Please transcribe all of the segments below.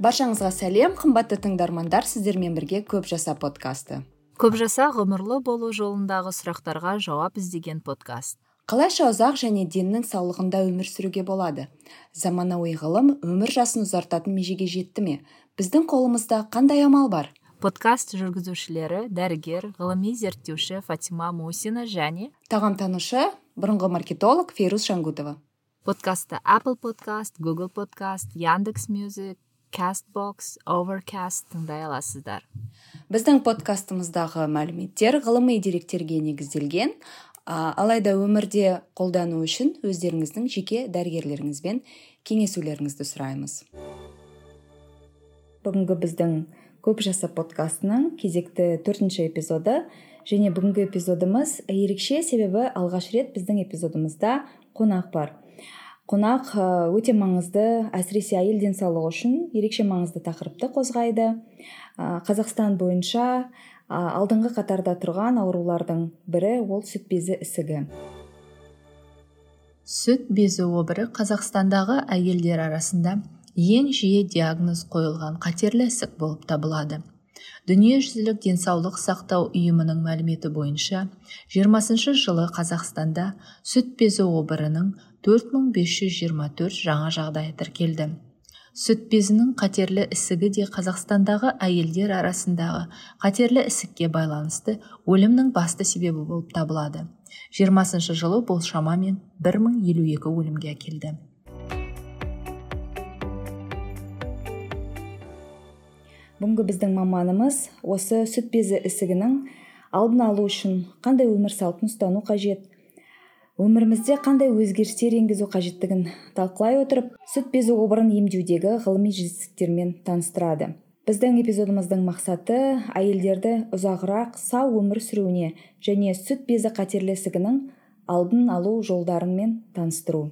баршаңызға сәлем қымбатты тыңдармандар сіздермен бірге көп жаса подкасты. Көп жаса ғұмырлы болу жолындағы сұрақтарға жауап іздеген подкаст. Қалайша ұзақ және деннің саулығында өмір сүруге болады? Заманауи ғылым өмір жасын ұзартатын межеге жетті ме? Біздің қолымызда қандай амал бар? Подкаст жүргізушілері дәрігер ғылыми зерттеуші фатима мусина және тағамтанушы бұрынғы маркетолог фейрус жангутова подкастты apple подкаст google подкаст яндекс мюзик castbox overcast тыңдай аласыздар. Біздің подкастымыздағы мәліметтер ғылыми деректерге негізделген. Алайда өмірде қолдану үшін өздеріңіздің жеке дәрігерлеріңізбен кеңесулеріңізді сұраймыз. Бүгінгі біздің көп жаса подкастының кезекті төртінші эпизоды және бүгінгі эпизодымыз ерекше себебі алғаш рет біздің эпизодымызда қонақ бар. Қонақ өте маңызды әсіресе әйел денсаулығы үшін ерекше маңызды тақырыпты қозғайды. Қазақстан бойынша алдыңғы қатарда тұрған аурулардың бірі ол сүт безі ісігі. Сүт безі обыры қазақстандағы әйелдер арасында ең жиі диагноз қойылған қатерлі ісік болып табылады. Дүниежүзілік денсаулық сақтау ұйымының мәліметі бойынша 20 жылы қазақстанда сүт безі обырының 4524 жаңа жағдай тіркелді. Сүт безінің қатерлі ісігі де қазақстандағы әйелдер арасындағы қатерлі ісікке байланысты өлімнің басты себебі болып табылады. 20 жылы бұл шамамен 1052 өлімге әкелді. Бүгінгі біздің маманымыз осы сүт безі ісігінің алдын алу үшін қандай өмір салтын ұстану қажет? Өмірімізде қандай өзгерістер енгізу қажеттігін талқылай отырып сүт безі обырын емдеудегі ғылыми жетістіктермен таныстырады. Біздің эпизодымыздың мақсаты әйелдерді ұзағырақ сау өмір сүруіне және сүт безі қатерлі ісігінің алдын алу жолдарымен таныстыру.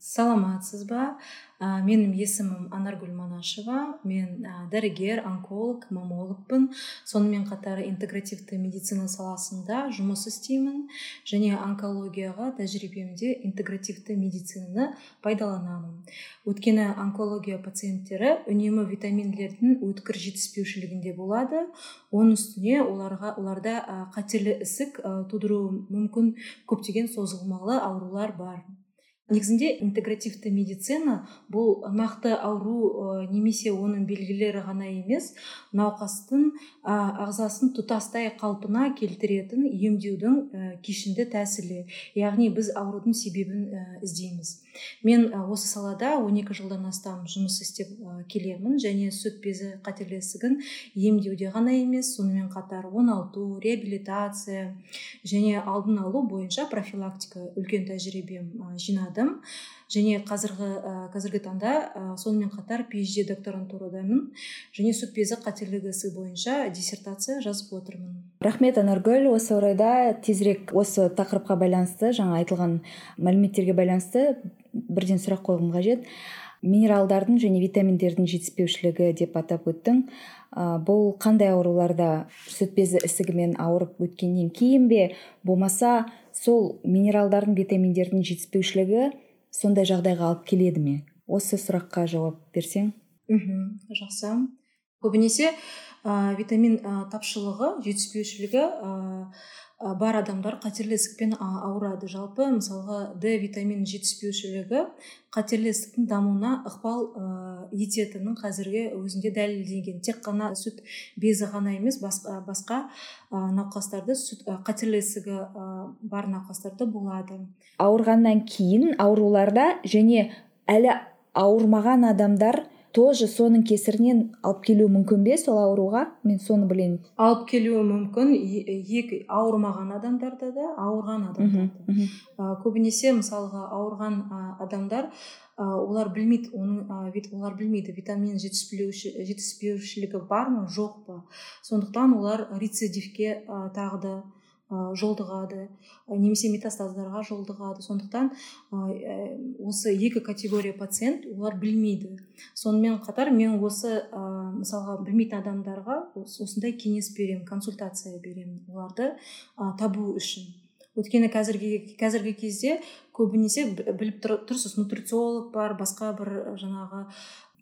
Саламатсыз ба? Ә, менің есімім анаргүл манашева. Мен ә, дәрігер онколог мамологпын. Сонымен қатар интегративті медицина саласында жұмыс істеймін. Және онкологияға тәжірибемде интегративті медицинаны пайдаланамын. Өйткені онкология пациенттері үнемі витаминдердің өткір жетіспеушілігінде болады. Оның үстіне оларға оларда қатерлі ісік тудыруы мүмкін. Көптеген созылмалы аурулар бар. Негізінде интегративті медицина бұл нақты ауру немесе оның белгілері ғана емес науқастың ағзасын тұтастай қалпына келтіретін емдеудің кешенді тәсілі. Яғни біз аурудың себебін іздейміз. Мен осы салада 12 жылдан астам жұмыс істеп келемін және сүт безі қателесігін емдеуде ғана емес сонымен қатар оңалту реабилитация және алдын алу бойынша профилактика үлкен тәжірибем жинадым. Және қазіргі ә, қазіргі таңда ә, сонымен қатар phd докторантурадамын және сүт безі қателігі бойынша диссертация жазып отырмын. Рахмет анаргүл. Осы орайда тезірек осы тақырыпқа байланысты жаңа айтылған мәліметтерге байланысты бірден сұрақ қойғым қажет. Минералдардың және витаминдердің жетіспеушілігі деп атап өттің. Бұл қандай ауруларда сүт безі ісігімен ауырып өткеннен кейін бе? Болмаса сол минералдардың витаминдердің жетіспеушілігі сондай жағдайға алып келеді ме? Осы сұраққа жауап берсең. Мхм жақсы. Көбінесе ә, витамин ә, тапшылығы жетіспеушілігі ә, бар адамдар қатерлі ісікпен ауырады. Жалпы мысалға д витамин жетіспеушілігі қатерлі ісіктің дамуына ықпал ә, ететінін қазіргі өзінде дәлелденген тек қана сүт безі ғана емес басқа, басқа науқастарды сүт қатерлі ісігі бар науқастарда болады. Ауырғаннан кейін ауруларда және әлі ауырмаған адамдар тоже соның кесірінен алып келуі мүмкін бе сол ауруға? Мен соны білейін алып келуі мүмкін екі ауырмаған адамдарда да ауырған адамдарда да. көбінесе мысалға ауырған адамдар олар білмейді оның олар білмейді витамин жетіспеушілігі бар ма жоқ па? Сондықтан олар рецидивке тағы да жолдығады немесе метастаздарға жолдығады. Сондықтан ә, осы екі категория пациент олар білмейді. Сонымен қатар мен осы мысалға білмейтін адамдарға осындай кеңес беремін консультация беремін оларды табу үшін. Өйткені қазіргі қазіргі кезде көбінесе біліп тұр, тұрсыз. Нутрициолог бар басқа бір жаңағы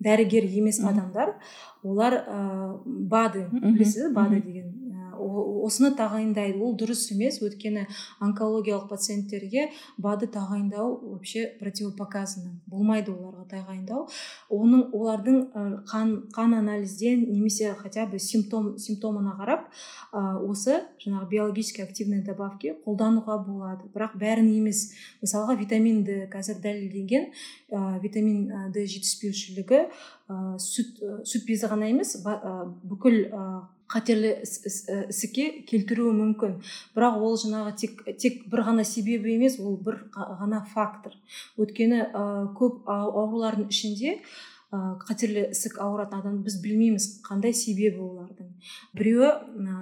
дәрігер емес адамдар. Олар ә, бады білесіз бады деген осыны тағайындайды. Ол дұрыс емес. Өйткені онкологиялық пациенттерге бады тағайындау вообще противопоказано. Болмайды оларға тағайындау. Оның олардың қан қан анализден немесе хотя бы симптом симптомына қарап ә, осы жаңағы биологически активный добавки қолдануға болады. Бірақ бәрін емес. Мысалға витамин д қазір дәлелденген ә, витамин д жетіспеушілігі сүт сүт безі ғана емес бүкіл қатерлі ісікке келтіруі мүмкін. Бірақ ол жаңағы тек, тек бір ғана себебі емес ол бір ғана фактор. Өйткені ә, көп аурулардың ішінде ә, қатерлі ісік ауыратын адам біз білмейміз қандай себебі олардың. Біреуі ә,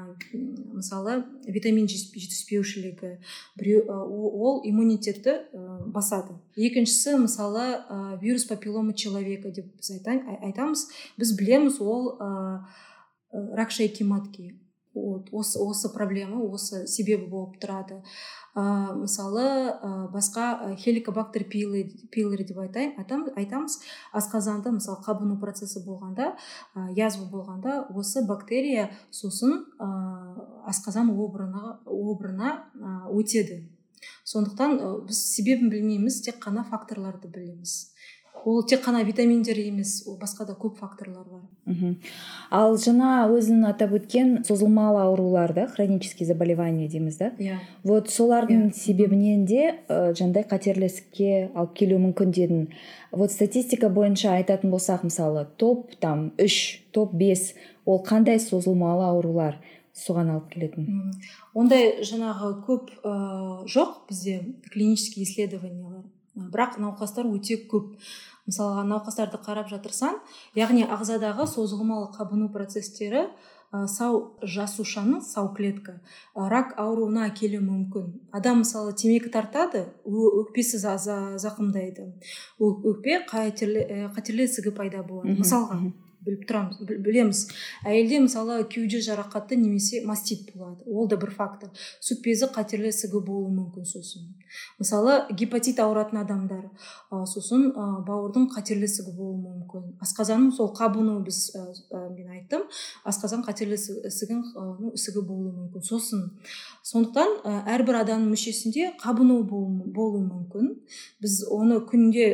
мысалы витамин жетіспеушілігі біреу ол иммунитетті ә, басады. Екіншісі мысалы ә, вирус папиллома человека деп біз айтамыз біз білеміз ол Э, рак шейки матки. Вот осы осы проблема осы себебі болып тұрады. Ә, мысалы ә, басқа хеликобактер пилори деп айтайын айтамыз. Асқазанда мысалы қабыну процесі болғанда ә, язва болғанда осы бактерия сосын ә, асқазан обырына обырына ә, өтеді. Сондықтан біз себебін білмейміз тек қана факторларды білеміз. Ол тек қана витаминдер емес ол басқа да көп факторлар бар. Мхм ал жаңа өзің атап өткен созылмалы аурулар да хронический заболевание дейміз да? Иә. Вот солардың yeah. себебінен де ә, жаңағыдай қатерлі ісікке алып келуі мүмкін дедің. Вот статистика бойынша айтатын болсақ мысалы топ там үш топ бес ол қандай созылмалы аурулар соған алып келетін? Ондай жаңағы көп ә, жоқ бізде клинический исследованиялар бірақ науқастар өте көп. Мысалға науқастарды қарап жатырсаң яғни ағзадағы созылмалы қабыну процестері ә, сау жасушаның сау клетка ә, рак ауруына әкелуі мүмкін. Адам мысалы темекі тартады өкпесі зақымдайды. Өкпе қатерлі ісігі пайда болады. Мысалға біліп тұрамыз білеміз. Әйелде мысалы кеуде жарақаты немесе мастит болады. Ол да бір фактор. Сүт безі қатерлі ісігі болуы мүмкін сосын. Мысалы гепатит ауыратын адамдар ә, сосын ә, бауырдың қатерлі ісігі болуы мүмкін. Асқазанның сол қабыну біз ә, мен айттым. Асқазан қатерлі ісігін ісігі болуы мүмкін сосын. Сондықтан ә, әрбір адамның мүшесінде қабыну болуы мүмкін. Біз оны күнде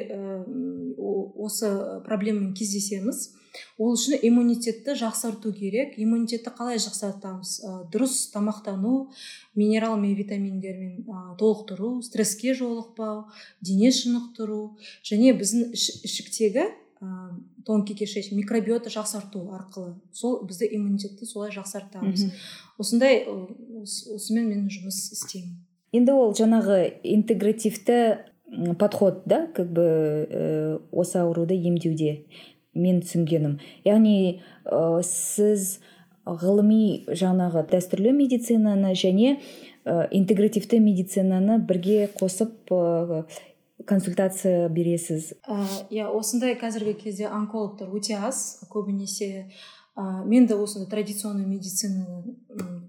осы проблемамен кездесеміз. Ол үшін иммунитетті жақсарту керек. Иммунитетті қалай жақсартамыз? Ә, дұрыс тамақтану минерал мен витаминдермен ә, толықтыру стресске жолықпау дене шынықтыру және біздің ішіктегі ә, тонкий кишечник микробиота жақсарту арқылы сол бізді иммунитетті солай жақсартамыз. Осындай осымен мен жұмыс істеймін. Енді ол жаңағы интегративті подход да как бы ә, осы ауруды емдеуде. Мен түсінгенім. Яғни ә, сіз ғылыми жаңағы дәстүрлі медицинаны және ә, интегративті медицинаны бірге қосып ә, консультация бересіз. Иә осындай қазіргі кезде онкологтар өте аз көбінесе ә, мен де осындай традиционный медицинаны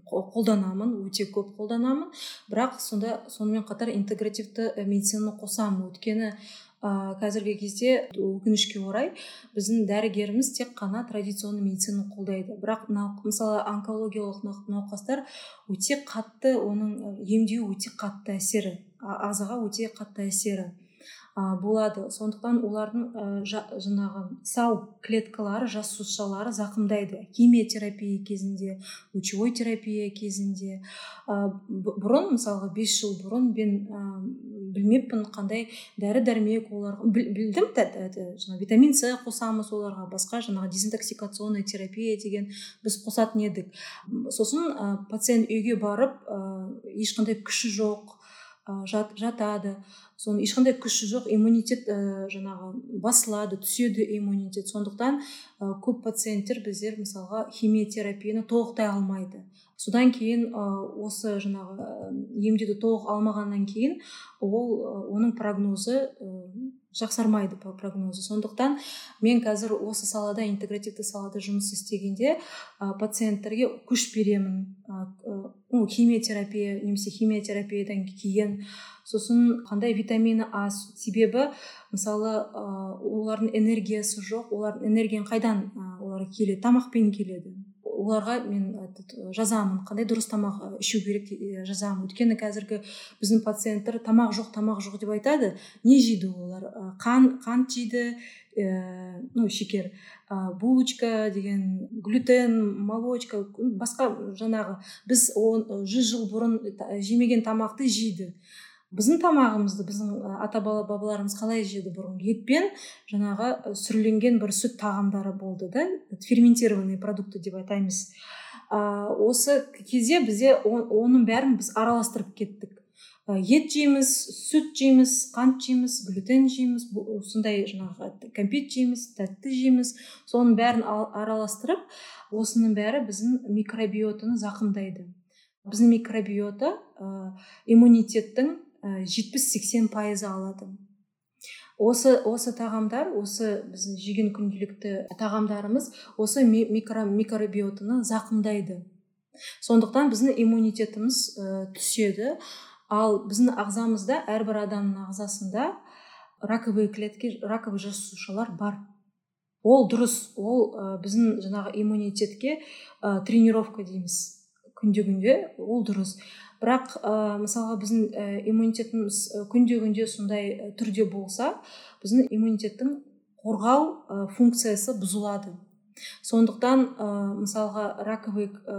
қолданамын өте көп қолданамын. Бірақ сонда сонымен қатар интегративті медицинаны қосамын. Өйткені ә, қазіргі кезде өкінішке орай біздің дәрігеріміз тек қана традиционный медицинаны қолдайды. Бірақ мысалы онкологиялық науқастар өте қатты оның емдеу өте қатты әсері ағзаға өте қатты әсері. Болады. Сондықтан олардың ә, жаңағы сау клеткалары жасушалары зақымдайды. Химиотерапия кезінде лучевой терапия кезінде. Ә, бұрын мысалға бес жыл бұрын мен ә, білмеппін қандай дәрі дәрмек оларға білдім жаңағы витамин с қосамыз оларға басқа жаңағы дезинтоксикационная терапия деген біз қосатын едік. Сосын ә, пациент үйге барып ә, ешқандай күші жоқ жат, жатады. Соны ешқандай күші жоқ иммунитет ә, жаңағы басылады түседі иммунитет. Сондықтан ә, көп пациенттер біздер мысалға химиотерапияны толықтай алмайды. Содан кейін осы жаңағы емдеуді толық алмағаннан кейін ол оның прогнозы жақсармайды прогнозы сондықтан мен қазір осы салада интегративті салада жұмыс істегенде ә, пациенттерге күш беремін. Ә, химиотерапия немесе химиотерапиядан кейін. Сосын қандай витамины аз себебі мысалы ә, олардың энергиясы жоқ олардың энергияны қайдан ә, олар келеді? Тамақпен келеді. Оларға мен жазамын қандай дұрыс тамақ ішу керек жазамын. Өйткені қазіргі біздің пациенттер тамақ жоқ тамақ жоқ деп айтады не жейді олар? Қан қант жейді ә, ну шекер ә, булочка деген глютен молочка басқа жаңағы. Біз он жүз жыл бұрын жемеген тамақты жейді. Біздің тамағымызды біздің ата бабаларымыз қалай жеді бұрын етпен жаңағы сүрленген бір сүт тағамдары болды да ферментированный продукты деп айтаймыз. Ә, осы кезде бізде оның бәрін біз араластырып кеттік. Ет жейміз сүт жейміз қант жейміз глютен жейміз сондай жаңағы кәмпит жейміз тәтті жейміз. Соның бәрін араластырып осының бәрі біздің микробиотаны зақымдайды. Біздің микробиота ә, иммунитеттің жетпіс сексен пайызы алады. Осы осы тағамдар осы біздің жеген күнделікті тағамдарымыз осы микро, микробиотаны зақымдайды. Сондықтан біздің иммунитетіміз ә, түседі. Ал біздің ағзамызда әрбір адамның ағзасында раковые клетки раковый жасушалар бар. Ол дұрыс. Ол ә, біздің жаңағы иммунитетке ә, тренировка дейміз. Күнде күнде ол дұрыс. Бірақ ә, мысалға біздің ә, иммунитетіміз күнде күнде сондай түрде болса біздің иммунитеттің қорғау функциясы бұзылады. Сондықтан ә, мысалға раковый ә,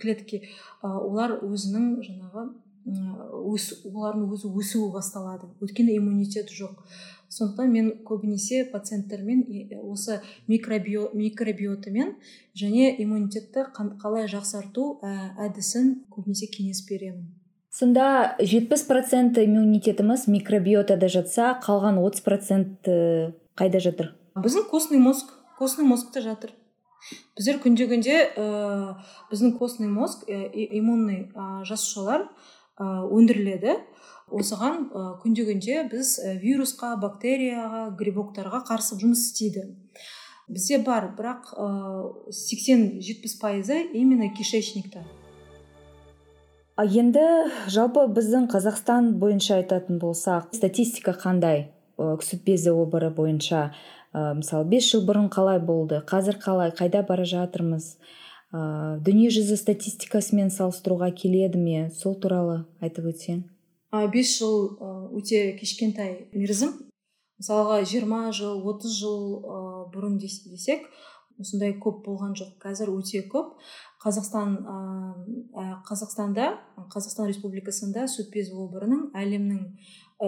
клетки ә, олар өзінің жаңағы өс, олардың өзі өсуі басталады. Өйткені иммунитет жоқ. Сондықтан мен көбінесе пациенттермен осы микробио, микробиотамен және иммунитетті қалай жақсарту әдісін көбінесе кеңес беремін. Сонда жетпіс процент иммунитетіміз микробиотада жатса қалған отыз процент қайда жатыр? Біздің костный мозг костный мозгта жатыр. Біздер күнде күнде ә, біздің костный мозг ә, иммунный ә, жасушалар ә, өндіріледі. Осыған күнде күнде біз вирусқа бактерияға грибоктарға қарсы жұмыс істейді. Бізде бар бірақ сексен жетпіс пайызы именно кишечникта. Енді жалпы біздің қазақстан бойынша айтатын болсақ статистика қандай? Сүт безі обыры бойынша ә, мысалы бес жыл бұрын қалай болды? Қазір қалай? Қайда бара жатырмыз? Ә, дүниежүзі статистикасымен салыстыруға келеді ме? Сол туралы айтып өтсең. Бес жыл өте кішкентай мерзім. Мысалға жиырма жыл отыз жыл бұрын десек осындай көп болған жоқ. Қазір өте көп. Қазақстан қазақстанда қазақстан республикасында сүт безі обырының әлемнің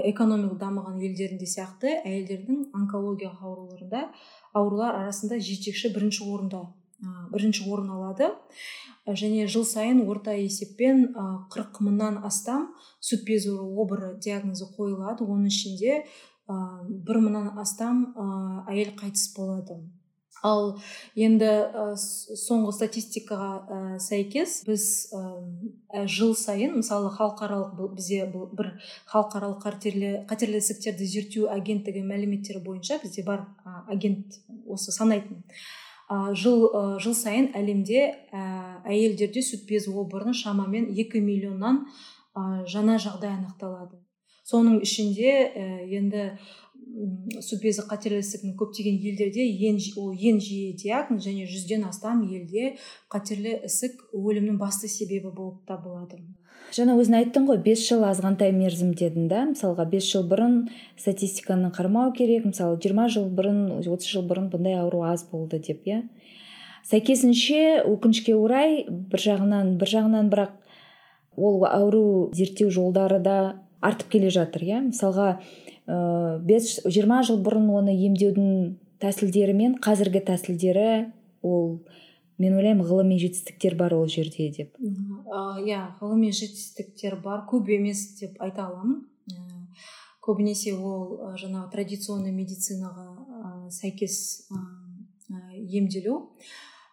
экономикалық дамыған елдерінде сияқты әйелдердің онкологиялық ауруларында аурулар арасында жетекші бірінші орында бірінші орын алады. Және жыл сайын орта есеппен қырық мыңнан астам сүт безі обыры диагнозы қойылады. Оның ішінде бір мыңнан астам әйел қайтыс болады. Ал енді соңғы статистикаға сәйкес біз жыл сайын мысалы халықаралық бізде бір халықаралық қатерлі қатерлі ісіктерді зерттеу агенттігі мәліметтері бойынша бізде бар агент осы санайтын. Жыл жыл сайын әлемде ә, әйелдерде сүт безі обырының шамамен 2 миллионнан жаңа жағдай анықталады. Соның ішінде ә, енді сүт безі қатерлі көптеген елдерде ол ең жиі диагноз және жүзден астам елде қатерлі ісік өлімнің басты себебі болып табылады. Жаңа өзің айттың ғой бес жыл азғантай мерзім дедің да. Мысалға бес жыл бұрын статистиканы қармау керек мысалы жиырма жыл бұрын отыз жыл бұрын бұндай ауру аз болды деп иә. Сәйкесінше өкінішке орай бір жағынан бір жағынан бірақ ол ауру зерттеу жолдары да артып келе жатыр иә. Мысалға ә, бес жиырма жыл бұрын оны емдеудің тәсілдері мен қазіргі тәсілдері ол мен ойлаймын ғылыми жетістіктер бар ол жерде деп. Иә ғылыми жетістіктер бар көп емес деп айта аламын. Көбінесе ол жаңағы традиционный медицинаға сәйкес емделу.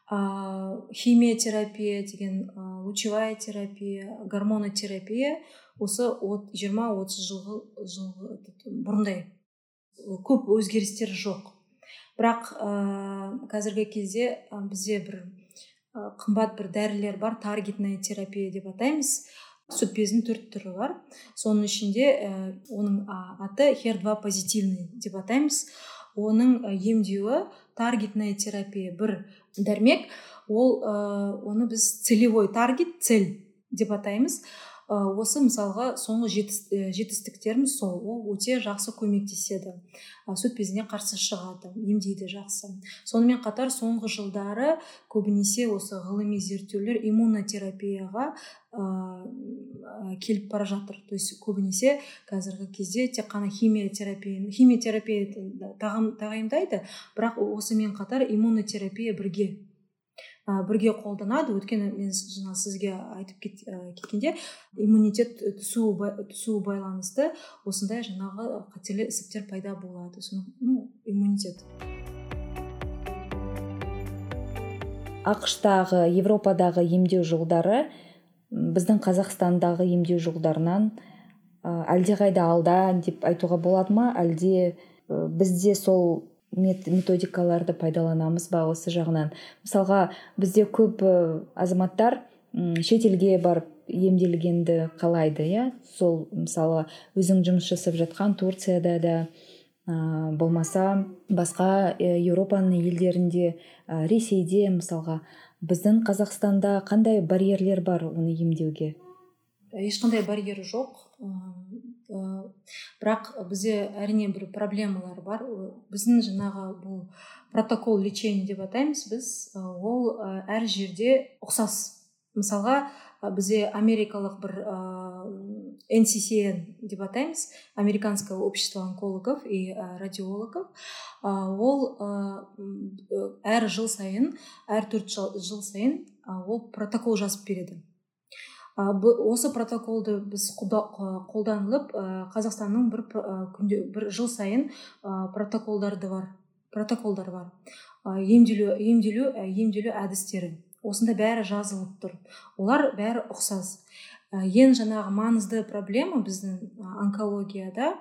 Химиотерапия деген лучевая терапия гормонотерапия осы от, 20-30 жылғы, бұрындай көп өзгерістер жоқ. Бірақ ә, қазіргі кезде бізде бір қымбат бір дәрілер бар таргетная терапия деп атаймыз. Сүт безінің төрт түрі бар. Соның ішінде ә, оның аты хер 2 позитивный деп атаймыз. Оның емдеуі таргетная терапия бір дәрмек. Ол ә, оны біз целевой таргет цель деп атаймыз. Осы мысалға соңғы жетістіктеріміз сол. Ол өте жақсы көмектеседі. Сүт безіне қарсы шығады емдейді жақсы. Сонымен қатар соңғы жылдары көбінесе осы ғылыми зерттеулер иммунотерапияға ә, келіп бара жатыр. То есть көбінесе қазіргі кезде тек қана химиотерапия химиотерапия тағайындайды бірақ осымен қатар иммунотерапия бірге бірге қолданады. Өйткені мен жаңа сізге айтып кет, кеткенде иммунитет түсуі түсуі байланысты осындай жаңағы қатерлі ісіктер пайда болады. Соны ну иммунитет. Ақш тағы европадағы емдеу жолдары біздің қазақстандағы емдеу жолдарынан әлдеқайда алда деп айтуға болады ма? Әлде бізде сол методикаларды пайдаланамыз ба осы жағынан? Мысалға бізде көп азаматтар шетелге барып емделгенді қалайды иә? Сол мысалы өзің жұмыс жасап жатқан турцияда да ә, болмаса басқа еуропаның елдерінде ә, ресейде мысалға біздің қазақстанда қандай барьерлер бар оны емдеуге? Ешқандай барьер жоқ. Бірақ бізде әрине бір проблемалар бар. Біздің жаңағы бұл протокол лечения деп атаймыз біз. Ол әр жерде ұқсас. Мысалға бізде америкалық бір ә, нccn деп атаймыз. Американское общество онкологов и радиологов. Ол әр жыл сайын әр төрт жыл сайын ол протокол жазып береді. Осы протоколды біз қолданылып қазақстанның бір күнде бір жыл сайын протоколдарды бар протоколдар бар. Емделу емделу емделу әдістері осында бәрі жазылып тұр. Олар бәрі ұқсас. Ең жаңағы маңызды проблема біздің онкологияда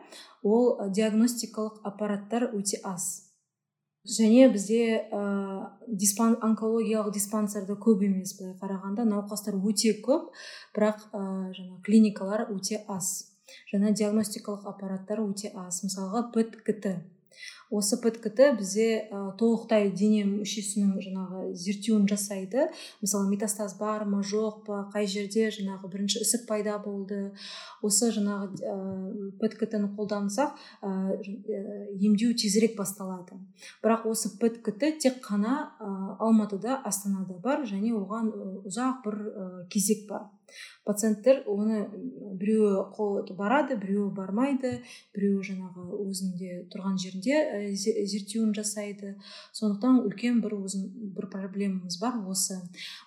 ол диагностикалық аппараттар өте аз. Және бізде ә, диспан, онкологиялық диспансерді көп емес былай қарағанда. Науқастар өте көп бірақ ә, жаңа клиникалар өте аз. Жаңа диагностикалық аппараттар өте аз. Мысалға пэт кт осы пэткт бізде ә, толықтай дене мүшесінің жаңағы зерттеуін жасайды. Мысалы метастаз бар ма жоқ па қай жерде жаңағы бірінші ісік пайда болды. Осы жаңағы ә, пэткт ны қолдансақ ә, емдеу тезірек басталады. Бірақ осы пэткт тек қана ә, алматыда астанада бар және оған ұзақ бір кезек бар. Пациенттер оны біреуі барады біреуі бармайды біреуі жаңағы өзінде тұрған жерінде зерттеуін жасайды. Сондықтан үлкен бір өзім бір проблемамыз бар осы.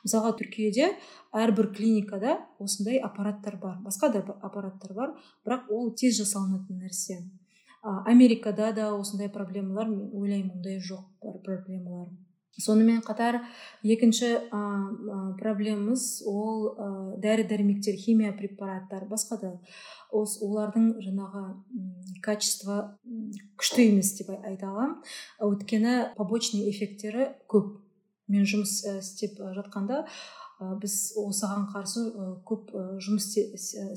Мысалға түркияде әрбір клиникада осындай аппараттар бар басқа да аппараттар бар бірақ ол тез жасалынатын нәрсе. Америкада да осындай проблемалар мен ойлаймын ондай жоқ бар проблемалар. Сонымен қатар екінші ә, проблемамыз ол ә, дәрі дәрмектер химия препараттар. Басқа да олардың жаңағы качество күшті емес деп айта аламын. Өйткені побочный эффекттері көп. Мен жұмыс істеп жатқанда біз осыған қарсы көп жұмыс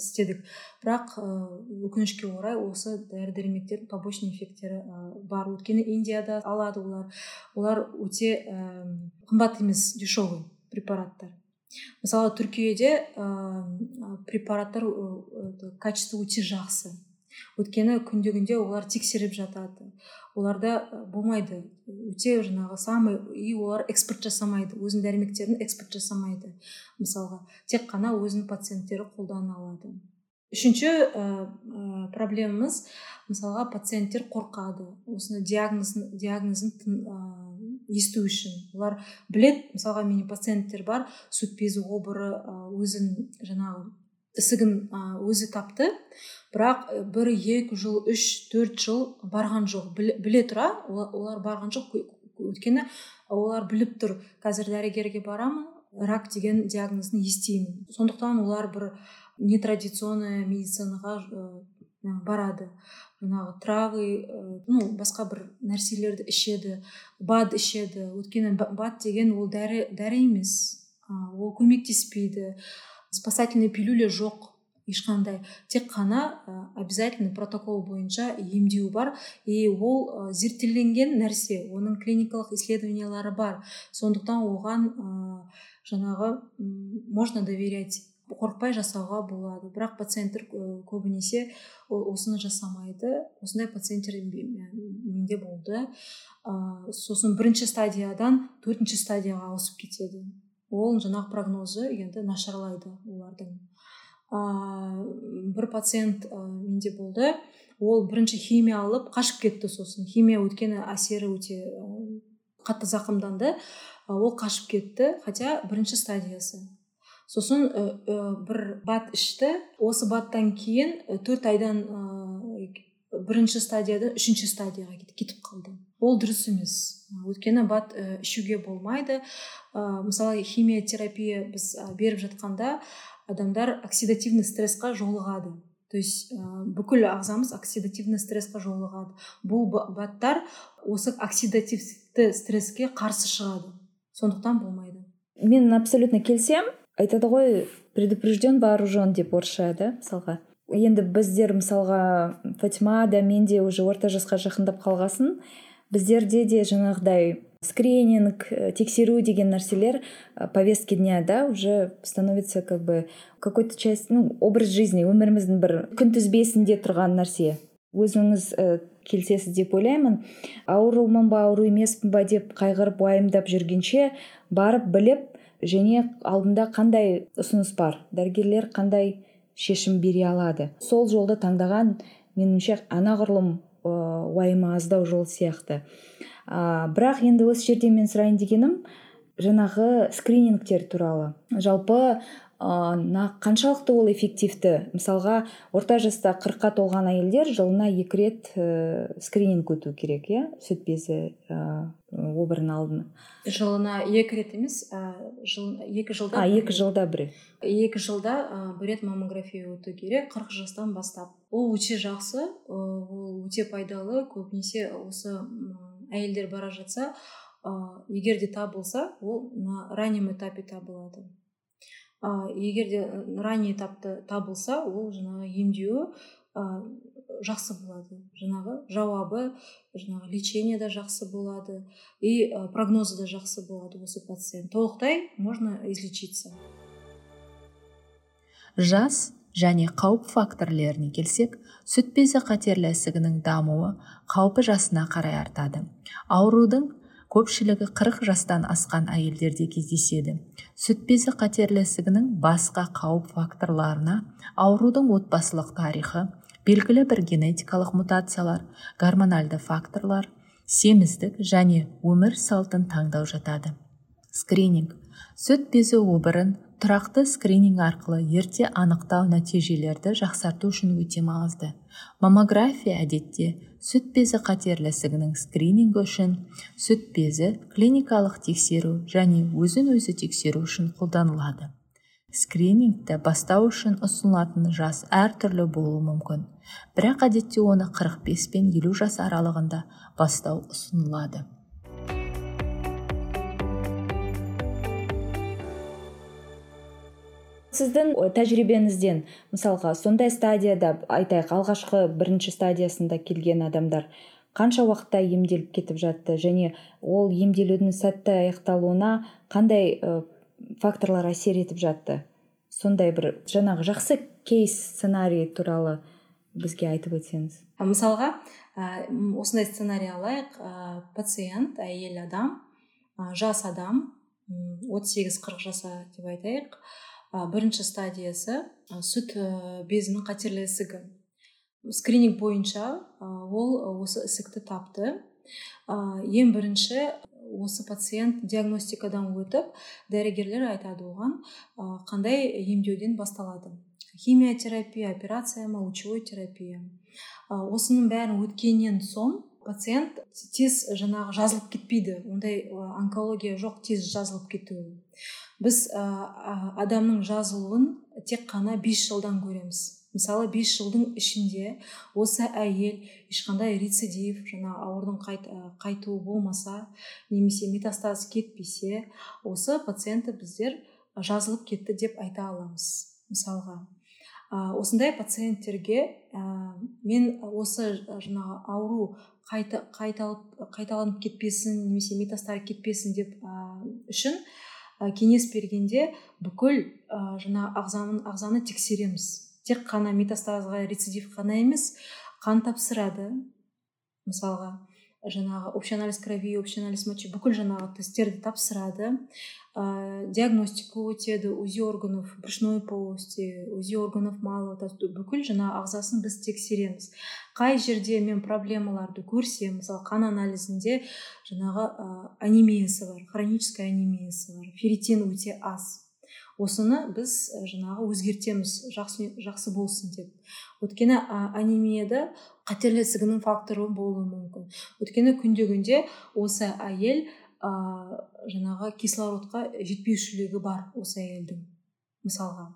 істедік. Бірақ өкінішке орай осы дәрі дәрмектердің побочный эффекттері бар. Өйткені индияда алады олар. Олар өте қымбат емес дешевый препараттар. Мысалы түркияде препараттар качество өте жақсы. Өйткені күнде күнде олар тексеріп жатады. Оларда болмайды. Өте жаңағы самый и олар экспорт жасамайды. Өзінің дәрмектерін экспорт жасамайды мысалға. Тек қана өзінің пациенттері қолдана алады. Үшінші ә, проблемамыз мысалға пациенттер қорқады. Осыны диагнозын диагнозын ә, есту үшін. Олар білет мысалға менің пациенттер бар сүт безі обыры өзін жаңағы ісігін өзі тапты. Бірақ бір екі жыл үш төрт жыл барған жоқ. Біле тұра олар барған жоқ. Өйткені олар біліп тұр қазір дәрігерге барамын рак деген диагнозын естимін. Сондықтан олар бір нетрадиционный медицинаға барады. Жаңағы травы ну басқа бір нәрселерді ішеді бад ішеді. Өйткені бад деген ол дәрі дәрі емес ол көмектеспейді. Спасательный пилюля жоқ ешқандай тек қана обязательный протокол бойынша емдеу бар и ол зерттелінген нәрсе. Оның клиникалық исследованиялары бар. Сондықтан оған жаңағы можно доверять. Қорықпай жасауға болады. Бірақ пациенттер көбінесе осыны жасамайды. Осындай пациенттер менде болды. Ә, сосын бірінші стадиядан төртінші стадияға ауысып кетеді. Ол жаңағы прогнозы енді нашарлайды олардың. Ә, бір пациент ә, менде болды. Ол бірінші химия алып қашып кетті сосын. Химия өйткені әсері өте ә, қатты зақымданды. Ол қашып кетті хотя бірінші стадиясы. Сосын ә, бір бат ішті. Осы баттан кейін төрт айдан ә, бірінші стадиядан үшінші стадияға кетіп қалды. Ол дұрыс емес. Өйткені бат ә, ішуге болмайды. Ә, мысалы химиотерапия біз беріп жатқанда адамдар оксидативный стрессқа жолығады. То есть ә, бүкіл ағзамыз оксидативный стрессқа жолығады. Бұл баттар осы оксидативті стресске қарсы шығады. Сондықтан болмайды. Мен абсолютно келісемін. Айтады ғой предупрежден вооружен деп орысша да мысалға. Енді біздер мысалға фатима да мен де уже орта жасқа жақындап қалғасын. Біздерде де жаңағыдай скрининг э, тексеру деген нәрселер э, повестки дня да уже становится как бы какой то часть ну образ жизни өміріміздің бір күнтізбесінде тұрған нәрсе. Өзіңіз ә, келісесіз деп ойлаймын. Аурумын ба ауру емеспін ба деп қайғырып уайымдап жүргенше барып біліп және алдында қандай ұсыныс бар? Дәрігерлер қандай шешім бере алады? Сол жолды таңдаған меніңше анағұрлым уайымы аздау жол сияқты. Ә, бірақ енді осы жерде мен сұрайын дегенім жаңағы скринингтер туралы. Жалпы ә, қаншалықты ол эффективті? Мысалға орта жаста қырыққа толған әйелдер жылына екі рет ә, скрининг өту керек иә? Сүт безі ә, обырын алдын жылына екі рет емес ә, жыл, екі жылда а екі жылда бір рет. Екі жылда ә, бір рет маммография өту керек қырық жастан бастап. Ол өте жақсы ол өте пайдалы. Көбінесе осы әйелдер бара жатса ә, егер де табылса ол на раннем этапе табылады. Ә, егер де ранний этапта табылса ол жаңағы емдеуі ә, жақсы болады. Жаңағы жауабы жаңағы лечение да жақсы болады. И ә, прогнозы да жақсы болады осы пациент. Толықтай можно излечиться. Жас және қауіп факторлеріне келсек сүт безі қатерлі ісігінің дамуы қаупі жасына қарай артады. Аурудың көпшілігі 40 жастан асқан әйелдерде кездеседі. Сүт безі қатерлі ісігінің басқа қауіп факторларына аурудың отбасылық тарихы белгілі бір генетикалық мутациялар гормональды факторлар семіздік және өмір салтын таңдау жатады. Скрининг. Сүт безі обырын тұрақты скрининг арқылы ерте анықтау нәтижелерді жақсарту үшін өте маңызды. Маммография әдетте сүт безі қатерлі ісігінің скринингі үшін сүт безі клиникалық тексеру және өзін өзі тексеру үшін қолданылады. Скринингті бастау үшін ұсынылатын жас әртүрлі болуы мүмкін. Бірақ әдетте оны 45 пен 50 жас аралығында бастау ұсынылады. Сіздің тәжірибеңізден мысалға сондай стадияда айтайық алғашқы бірінші стадиясында келген адамдар қанша уақытта емделіп кетіп жатты және ол емделудің сәтті аяқталуына қандай факторлар әсер етіп жатты? Сондай бір жаңағы жақсы кейс сценарий туралы бізге айтып өтсеңіз. Мысалға ә, осындай сценарий алайық. Ә, пациент әйел адам ә, жас адам отыз сегіз қырық жаса деп айтайық. Бірінші стадиясы сүт безінің қатерлі ісігі. Скрининг бойынша ол осы ісікті тапты. Ең бірінші осы пациент диагностикадан өтіп дәрігерлер айтады оған қандай емдеуден басталады. Химиотерапия операция ма лучевой терапия. Осының бәрін өткеннен соң пациент тез жаңағы жазылып кетпейді. Ондай онкология жоқ тез жазылып кетуі. Біз адамның жазылуын тек қана 5 жылдан көреміз. Мысалы 5 жылдың ішінде осы әйел ешқандай рецидив жаңа аурудың қайт, қайтуы болмаса немесе метастаз кетпесе осы пациентті біздер жазылып кетті деп айта аламыз мысалға. Осындай пациенттерге ә, мен осы жаңағы ауру қайта, қайталып қайталанып кетпесін немесе метастар кетпесін деп ә, үшін ә, кеңес бергенде бүкіл ә, жаңа ағзаның ағзаны тексереміз. Тек қана метастазға рецидив қана емес қан тапсырады мысалға. Жаңағы общий анализ крови общий анализ мочи бүкіл жаңағы тесттерді тапсырады ә, диагностика өтеді узи органов брюшной полости узи органов малого бүкіл жаңа ағзасын біз тексереміз қай жерде мен проблемаларды көрсем мысалы қан анализінде жаңағы ә, анемиясы бар хроническая анемиясы бар ферритин өте аз. Осыны біз жаңағы өзгертеміз жақсы жақсы болсын деп. Өйткені анемияда қатерлі ісігінің факторы болуы мүмкін. Өйткені күнде күнде осы әйел ә, жаңағы кислородқа жетпеушілігі бар осы әйелдің мысалға.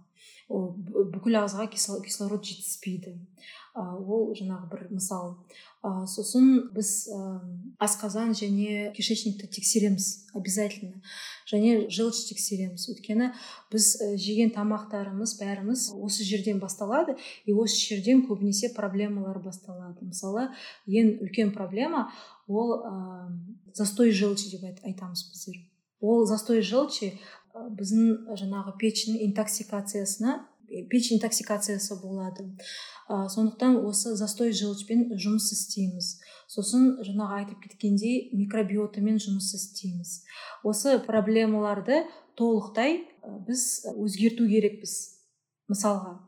Ол бүкіл ағзаға кислород жетіспейді. Ол жаңағы бір мысал. Ә, сосын біз ә, асқазан және кишечникті тексереміз обязательно. Және желчь тексереміз. Өйткені біз жеген тамақтарымыз бәріміз осы жерден басталады и осы жерден көбінесе проблемалар басталады. Мысалы ең үлкен проблема ол ә, застой желчи деп айтамыз біздер. Ол застой желчи біздің жаңағы печень интоксикациясына печень интоксикациясы болады ә, сондықтан осы застой желчпен жұмыс істейміз. Сосын жаңағы айтып кеткендей микробиотамен жұмыс істейміз. Осы проблемаларды толықтай біз өзгерту керекпіз мысалға.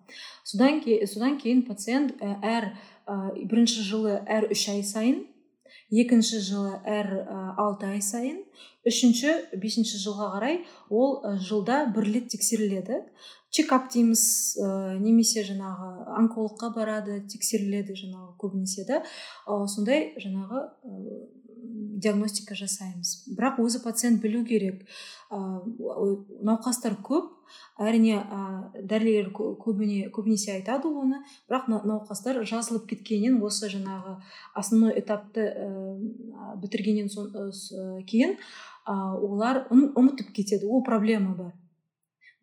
Содан, ке, содан кейін пациент әр бірінші жылы әр үш ай сайын екінші жылы әр алты ай сайын үшінші бесінші жылға қарай ол жылда бір рет тексеріледі. Чекап дейміз ә, немесе жаңағы онкологқа барады тексеріледі жаңағы көбінесе да. Ә, сондай жаңағы ә, диагностика жасаймыз. Бірақ өзі пациент білу керек. Ә, науқастар көп әрине ә, дәрігер көбіне көбінесе айтады оны. Бірақ науқастар жазылып кеткеннен осы жаңағы основной этапты ә, бітіргеннен соң кейін ә, олар ұмытып кетеді. Ол проблема бар.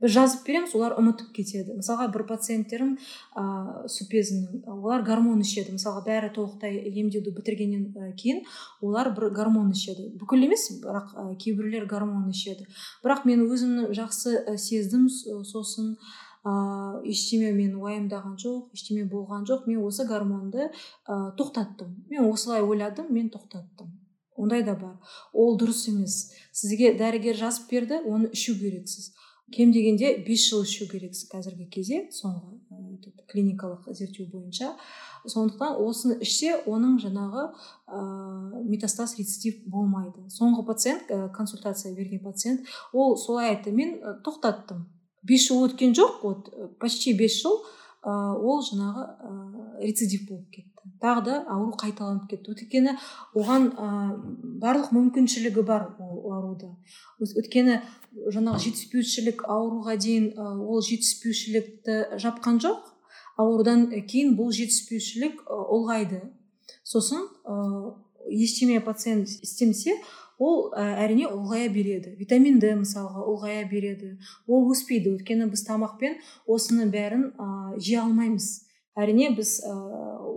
Біз жазып береміз олар ұмытып кетеді. Мысалға бір пациенттерім ыыы супезінің олар гормон ішеді. Мысалға бәрі толықтай емдеуді бітіргеннен кейін олар бір гормон ішеді. Бүкіл емес бірақ кейбіреулер гормон ішеді. Бірақ мен өзімнің жақсы сездім сосын ыыы ештеме мен уайымдаған жоқ ештеме болған жоқ. Мен осы гормонды ә, тоқтаттым. Мен осылай ойладым мен тоқтаттым. Ондай да бар. Ол дұрыс емес. Сізге дәрігер жазып берді оны ішу керексіз. Кем дегенде бес жыл ішу керексіз қазіргі кезде соңғы клиникалық зерттеу бойынша. Сондықтан осыны ішсе оның жаңағы ә, метастаз рецидив болмайды. Соңғы пациент ә, консультация берген пациент ол солай айтты мен тоқтаттым бес жыл өткен жоқ вот почти бес жыл ә, ол жаңағы ә, рецидив болып кетті. Тағы да ауру қайталанып кетті. Өйткені оған ә, барлық мүмкіншілігі бар ол ауруда өйткені жаңағы жетіспеушілік ауруға дейін ол жетіспеушілікті жапқан жоқ. Аурудан кейін бұл жетіспеушілік ұлғайды. Сосын ештеме пациент істемесе ол әрине ұлғая береді. Витамин д мысалға ұлғая береді. Ол өспейді. Өйткені біз тамақпен осыны бәрін ә, жей алмаймыз. Әрине біз ә,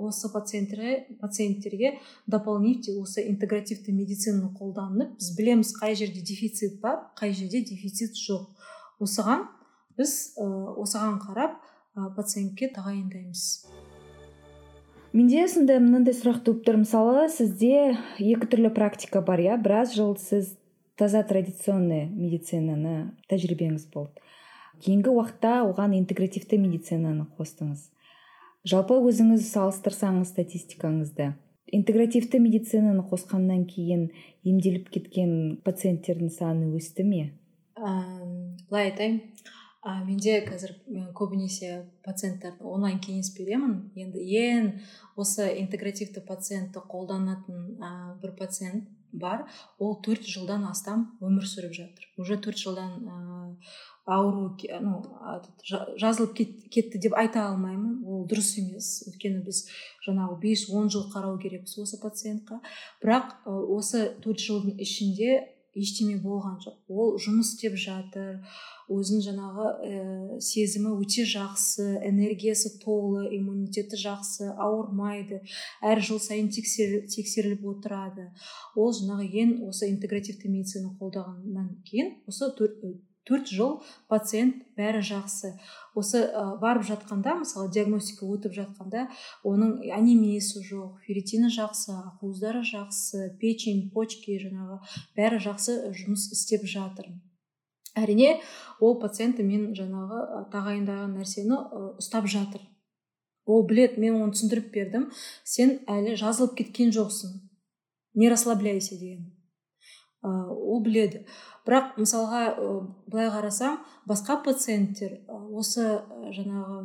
осы пациенттерге дополнительно осы интегративті медицинаны қолданып біз білеміз қай жерде дефицит бар қай жерде дефицит жоқ. Осыған біз ә, осыған қарап ә, пациентке тағайындаймыз. Менде сондай мынандай сұрақ туып тұр. Мысалы сізде екі түрлі практика бар иә? Біраз жыл сіз таза традиционный медицинаны тәжірибеңіз болды. Кейінгі уақытта оған интегративті медицинаны қостыңыз. Жалпы өзіңіз салыстырсаңыз статистикаңызды. Интегративті медицинаны қосқаннан кейін емделіп кеткен пациенттердің саны өсті ме? Былай айтайын. А менде қазір көбінесе пациенттарды онлайн кеңес беремін. Енді ең осы интегративті пациентті қолданатын ә, бір пациент бар. Ол төрт жылдан астам өмір сүріп жатыр. Уже төрт жылдан ә, ауру ну жазылып кетті деп айта алмаймын. Ол дұрыс емес. Өйткені біз жаңағы бес он жыл қарау керекпіз осы пациентқа. Бірақ осы төрт жылдың ішінде ештеме болған жоқ. Ол жұмыс істеп жатыр. Өзін жаңағы ә, сезімі өте жақсы энергиясы толы иммунитеті жақсы ауырмайды. Әр жыл сайын тексеріліп отырады. Ол жаңағы ең осы интегративті медицина қолдағаннан кейін осы төрт жыл пациент бәрі жақсы. Осы ә, барып жатқанда мысалы диагностика өтіп жатқанда оның анемиясы жоқ ферритині жақсы ақуыздары жақсы печень почки жаңағы бәрі жақсы жұмыс істеп жатыр. Әрине ол пациент мен жаңағы тағайындаған нәрсені ұстап жатыр. Ол білет, мен оны түсіндіріп бердім сен әлі жазылып кеткен жоқсың. Не расслабляйся деген. Ол біледі. Бірақ мысалға былай қарасам басқа пациенттер осы жаңағы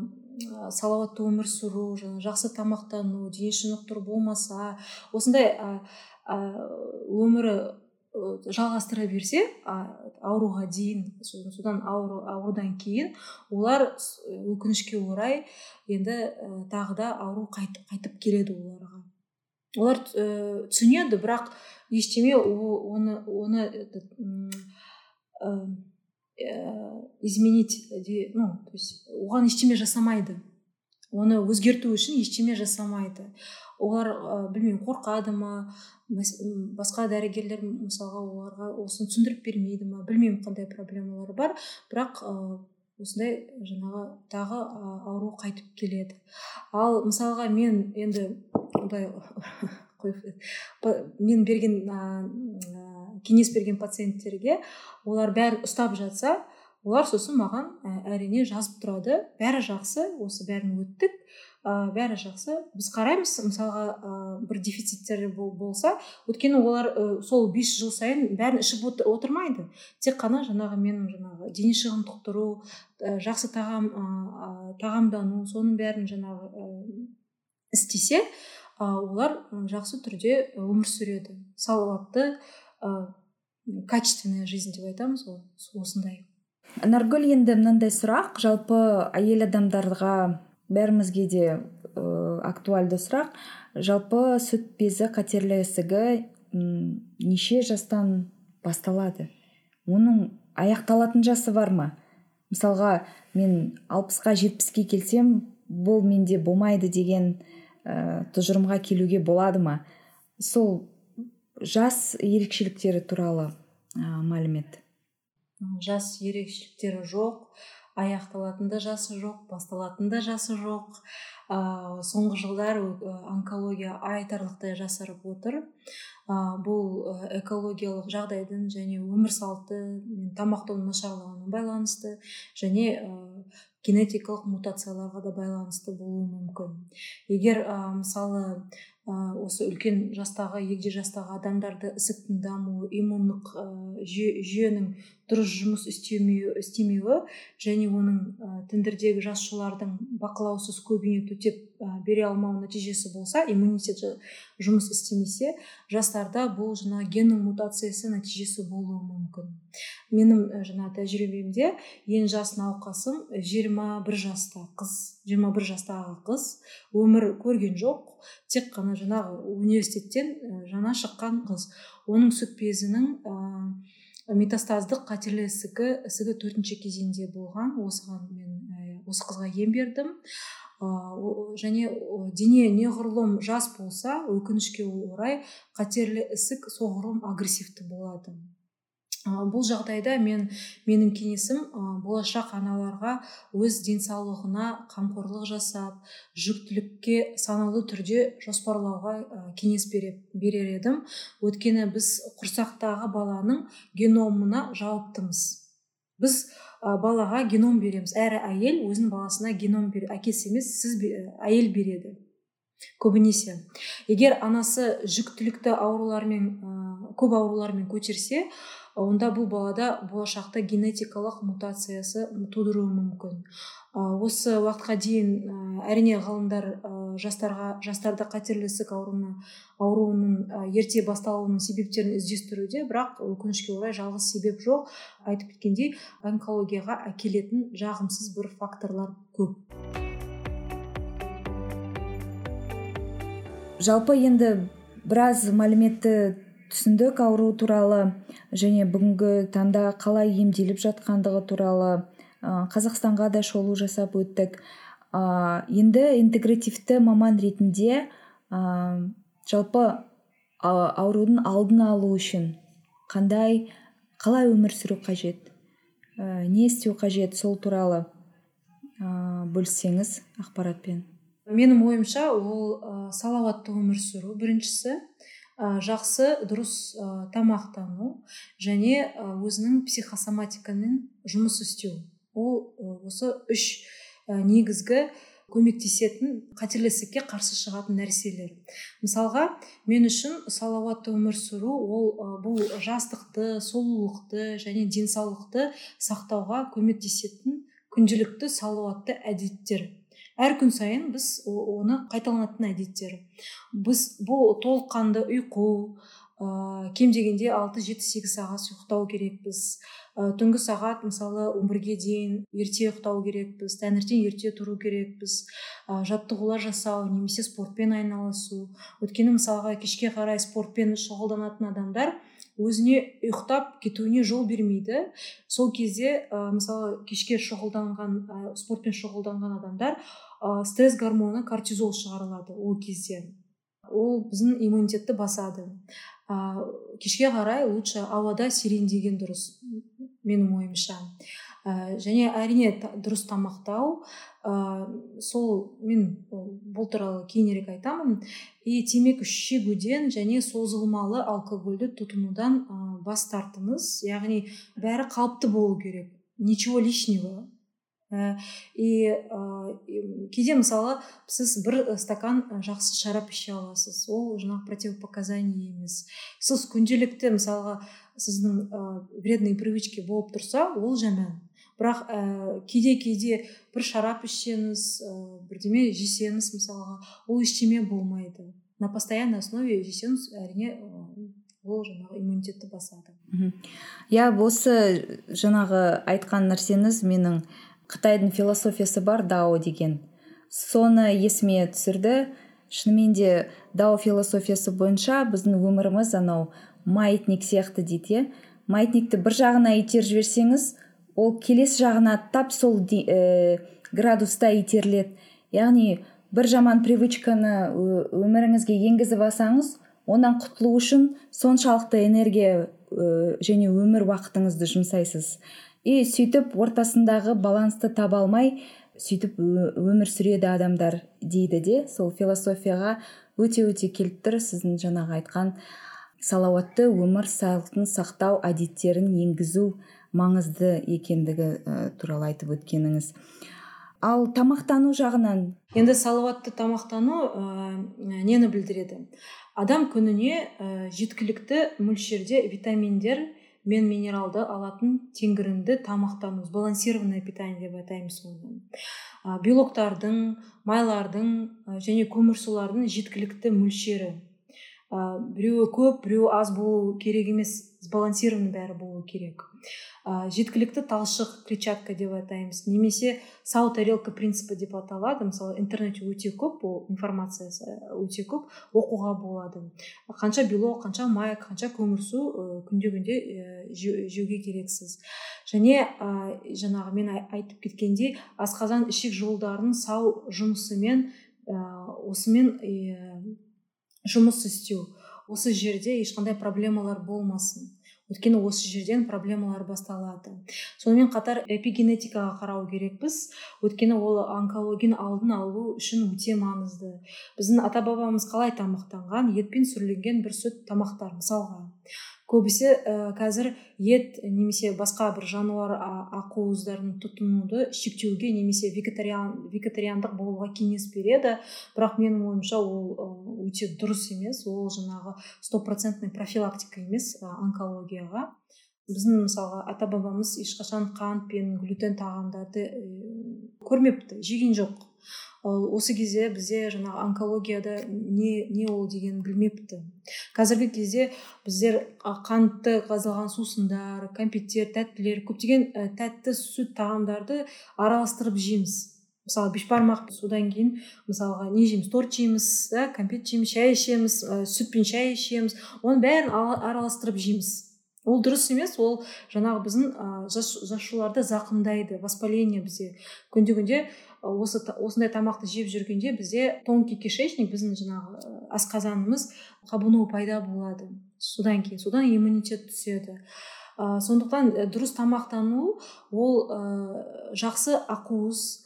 салауатты өмір сүру жаңа жақсы тамақтану дене шынықтыру болмаса осындай өмірі жалғастыра берсе ауруға дейін содан ауру, аурудан кейін олар өкінішке орай енді тағы да ауру қайтып келеді оларға. Олар түсінеді бірақ ештеме оны оны этот, ә, изменить ну то есть оған ештеме жасамайды. Оны өзгерту үшін ештеме жасамайды. Олар ә, білмеймін қорқады ма басқа дәрігерлер мысалға оларға осыны түсіндіріп бермейді ма білмеймін қандай проблемалары бар бірақ ә, осындай жаңағы тағы ауру қайтып келеді. Ал мысалға мен енді былай мен берген кеңес берген пациенттерге олар бәрін ұстап жатса олар сосын маған әрине жазып тұрады. Бәрі жақсы осы бәрін өттік. Ә, бәрі жақсы. Біз қараймыз мысалға ә, бір дефициттер болса өйткені олар ә, сол бес жыл сайын бәрін ішіп отырмайды. Тек қана жаңағы менің жаңағы дене шынықтыру ә, жақсы тағам ә, тағамдану соның бәрін жаңағы ә, істесе олар жақсы түрде өмір сүреді. Салауатты ә, качественная жизнь деп айтамыз ғой осындай. Наргүл енді мынандай сұрақ. Жалпы әйел адамдарға бәрімізге де ә, актуальды сұрақ. Жалпы сүт безі қатерлі ісігі неше жастан басталады? Оның аяқталатын жасы бар ма? Мысалға мен алпысқа жетпіске келсем бұл менде болмайды деген ә, тұжырымға келуге болады ма? Сол жас ерекшеліктері туралы ә, мәлімет. Жас ерекшеліктері жоқ аяқталатын да жасы жоқ басталатын да жасы жоқ. Ә, соңғы жылдар онкология айтарлықтай жасарып отыр. Ә, бұл экологиялық жағдайдың және өмір салты мен тамақтану нашарлауына байланысты және генетикалық мутацияларға да байланысты болуы мүмкін. Егер ә, мысалы ә, осы үлкен жастағы егде жастағы адамдарда ісіктің дамуы иммундық ә, жүйенің дұрыс жұмыс істемеуі, істемеуі және оның ә, тіндірдегі жасушалардың бақылаусыз көбіне төтеп ә, бере алмау нәтижесі болса иммунитет жұмыс істемесе жастарда бұл жаңа геннің мутациясы нәтижесі болуы мүмкін. Менің жаңа тәжірибемде ең жас науқасым 21 жаста қыз 21 жастағы қыз. Өмір көрген жоқ тек қана жаңағы университеттен жаңа шыққан қыз. Оның сүт безінің метастаздық қатерлі ісігі ісігі төртінші кезеңде болған. Осыған мен осы қызға ем бердім. Және дене неғұрлым жас болса өкінішке орай қатерлі ісік соғұрлым агрессивті болады бұл жағдайда мен менің кеңесім болашақ аналарға өз денсаулығына қамқорлық жасап жүктілікке саналы түрде жоспарлауға кеңес берер едім. Өйткені біз құрсақтағы баланың геномына жауаптымыз. Біз балаға геном береміз. Әр әйел өзінің баласына геном бер әкесі емес сіз әйел береді. Көбінесе. Егер анасы жүктілікті аурулармен көп аурулармен көтерсе онда бұл балада болашақта генетикалық мутациясы тудыруы мүмкін. Осы уақытқа дейін әрине ғалымдар жастарға жастарда қатерлі ісік ауруына ауруының ерте басталуының себептерін іздестіруде бірақ өкінішке орай жалғыз себеп жоқ. Айтып кеткендей онкологияға әкелетін жағымсыз бір факторлар көп. Жалпы енді біраз мәліметті түсіндік ауру туралы және бүгінгі таңда қалай емделіп жатқандығы туралы қазақстанға да шолу жасап өттік. Ә, енді интегративті маман ретінде жалпы аурудың алдын алу үшін қандай қалай өмір сүру қажет? Не істеу қажет сол туралы ә, бөліссеңіз ақпаратпен. Менің ойымша ол ә, салауатты өмір сүру біріншісі. Жақсы дұрыс ә, тамақтану және өзінің психосоматикамен жұмыс істеу. Ол осы үш негізгі көмектесетін қатерлі ісікке қарсы шығатын нәрселер. Мысалға мен үшін салауатты өмір сүру ол бұл жастықты сұлулықты және денсаулықты сақтауға көмектесетін күнделікті салауатты әдеттер. Әр күн сайын біз оны қайталанатын әдеттер. Біз бұл толыққанды ұйқы ә, кем дегенде алты жеті сегіз сағат ұйықтау керекпіз. Ә, түнгі сағат мысалы он бірге дейін ерте ұйықтау керекпіз таңертең ерте тұру керекпіз. Ә, жаттығулар жасау немесе спортпен айналысу. Өйткені мысалға кешке қарай спортпен шұғылданатын адамдар өзіне ұйықтап кетуіне жол бермейді. Сол кезде ә, мысалы кешке шұғылданған ә, спортпен шұғылданған адамдар ә, стресс гормоны кортизол шығарылады ол кезде. Ол біздің иммунитетті басады. Ә, кешке қарай лучше ауада серуендеген дұрыс менің ойымша. Ә, және әрине дұрыс тамақтау ә, сол мен бұл туралы кейінірек айтамын. И темекі шегуден және созылмалы алкогольді тұтынудан ә, бас тартыңыз. Яғни бәрі қалыпты болу керек ничего лишнего. Э, и кейде мысалы сіз бір стакан жақсы шарап іше аласыз. Ол жаңағы противопоказание емес. Сіз күнделікті мысалға сіздің ә, вредный привычка болып тұрса ол жаман. Бірақ ә, кейде кейде бір шарап ішсеңіз ә, бірдеме жесеңіз мысалға ол ештеме болмайды. На постоянной основе жесеңіз әрине ол жаңағы иммунитетті басады. Иә осы жаңағы айтқан нәрсеңіз менің қытайдың философиясы бар дао деген. Соны есіме түсірді. Шынымен де дао философиясы бойынша біздің өміріміз анау маятник сияқты дейді иә. Маятникті бір жағына итеріп жіберсеңіз ол келесі жағына тап сол ә, градуста итеріледі. Яғни бір жаман привычканы өміріңізге енгізіп алсаңыз онан құтылу үшін соншалықты энергия ә, және өмір уақытыңызды жұмсайсыз. И сөйтіп ортасындағы балансты таба алмай сөйтіп өмір сүреді адамдар дейді де сол философияға өте өте келіп тұр сіздің жаңағы айтқан салауатты өмір салтын сақтау әдеттерін енгізу. Маңызды екендігі ә, туралы айтып өткеніңіз. Ал тамақтану жағынан? Енді салауатты тамақтану ә, нені білдіреді? Адам күніне ә, жеткілікті мөлшерде витаминдер мен минералды алатын тенгірінді тамақтану сбалансированное питание деп атаймыз оны. Белоктардың майлардың және көмірсулардың жеткілікті мөлшері. Ә, біреуі көп біреуі аз болу керек емес. Сбалансированный бәрі болу керек. Ә, жеткілікті талшық клетчатка деп атаймыз. Немесе сау тарелка принципі деп аталады. Мысалы интернетте өте көп бұл информациясы өте көп оқуға болады. Қанша белок қанша май қанша көмірсу ә, күнде күнде ә, жеуге керексіз. Және ә, жаңағы мен айтып кеткендей асқазан ішек жолдарының сау жұмысымен ә, осымен ә, жұмыс істеу. Осы жерде ешқандай проблемалар болмасын. Өйткені осы жерден проблемалар басталады. Сонымен қатар эпигенетикаға қарау керекпіз. Өйткені ол онкологияны алдын алу үшін өте маңызды. Біздің ата бабамыз қалай тамақтанған? Етпен сүрленген бір сүт тамақтар мысалға. Көбісі ә, қазір ет немесе басқа бір жануар ақуыздарын тұтынуды шектеуге немесе вегетариан вегетариандық болуға кеңес береді. Бірақ менің ойымша ол өте дұрыс емес. Ол жаңағы стопроцентный профилактика емес онкологияға. Біздің мысалға ата бабамыз ешқашан қант пен глютен тағамдарды көрмепті. Жеген жоқ. Ал осы кезде бізде жаңағы онкологияда не не ол дегенін білмепті қазіргі кезде біздер қантты газдалған сусындар кәмпиттер тәттілер көптеген тәтті сүт тағамдарды араластырып жейміз. Мысалы бешбармақ содан кейін мысалға не жейміз? торт жейміз да кәмпит жейміз шай ішеміз ә, сүтпен шай ішеміз. Оның бәрін араластырып жейміз. Ол дұрыс емес ол жаңағы біздің ә, зақымдайды. Воспаление бізде. Күнде күнде осы осындай тамақты жеп жүргенде бізде тонкий кишечник біздің жаңағы асқазанымыз қабыну пайда болады содан кейін содан иммунитет түседі. Ә, сондықтан дұрыс тамақтану ол ә, жақсы ақуыз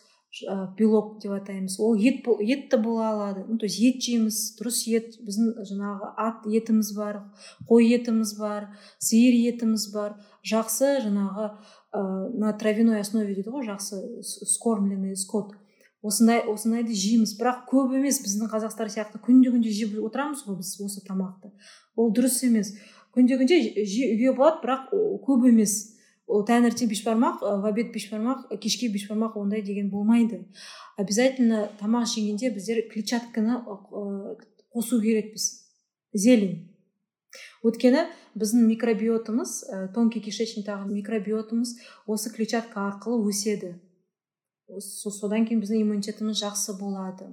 белок деп атаймыз. Ол ет ет те бола алады. Ну то есть ет жейміз дұрыс ет біздің жаңағы ат етіміз бар қой етіміз бар сиыр етіміз бар. Жақсы жаңағы ә, на травяной основе дейді ғой жақсы скормленный скот. Осындай осындайды жейміз. Бірақ көп емес біздің қазақтар сияқты күнде күнде жеп отырамыз ғой біз осы тамақты. Ол дұрыс емес. Күнде күнде жеуге болады бірақ көп емес. Ол таңертең бешбармақ в обед бешбармақ кешке бешбармақ ондай деген болмайды. Обязательно тамақ жегенде біздер клетчатканы қосу керекпіз. Зелень. Өйткені біздің микробиотымыз ә, тонкий кишечниктағы микробиотымыз осы клетчатка арқылы өседі. Содан кейін біздің иммунитетіміз жақсы болады.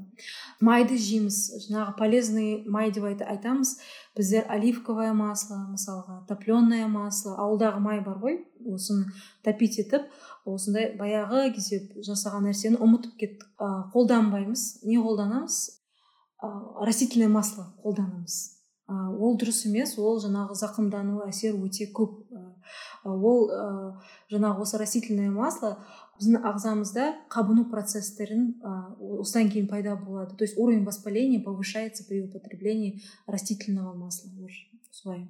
Майды жейміз. Жаңағы полезный май деп айтамыз. Біздер оливковое масло мысалға топленое масло ауылдағы май бар ғой осыны топить етіп осындай баяғы кезде жасаған нәрсені ұмытып кеттік қолданбаймыз. Не қолданамыз? Растительное масло қолданамыз. Ол дұрыс емес ол жаңағы зақымдану әсер өте көп. Ол ә, жаңағы осы растительное масло біздің ағзамызда қабыну процесстерін осыдан кейін пайда болады. То есть уровень воспаления повышается при употреблении растительного масла. Солай.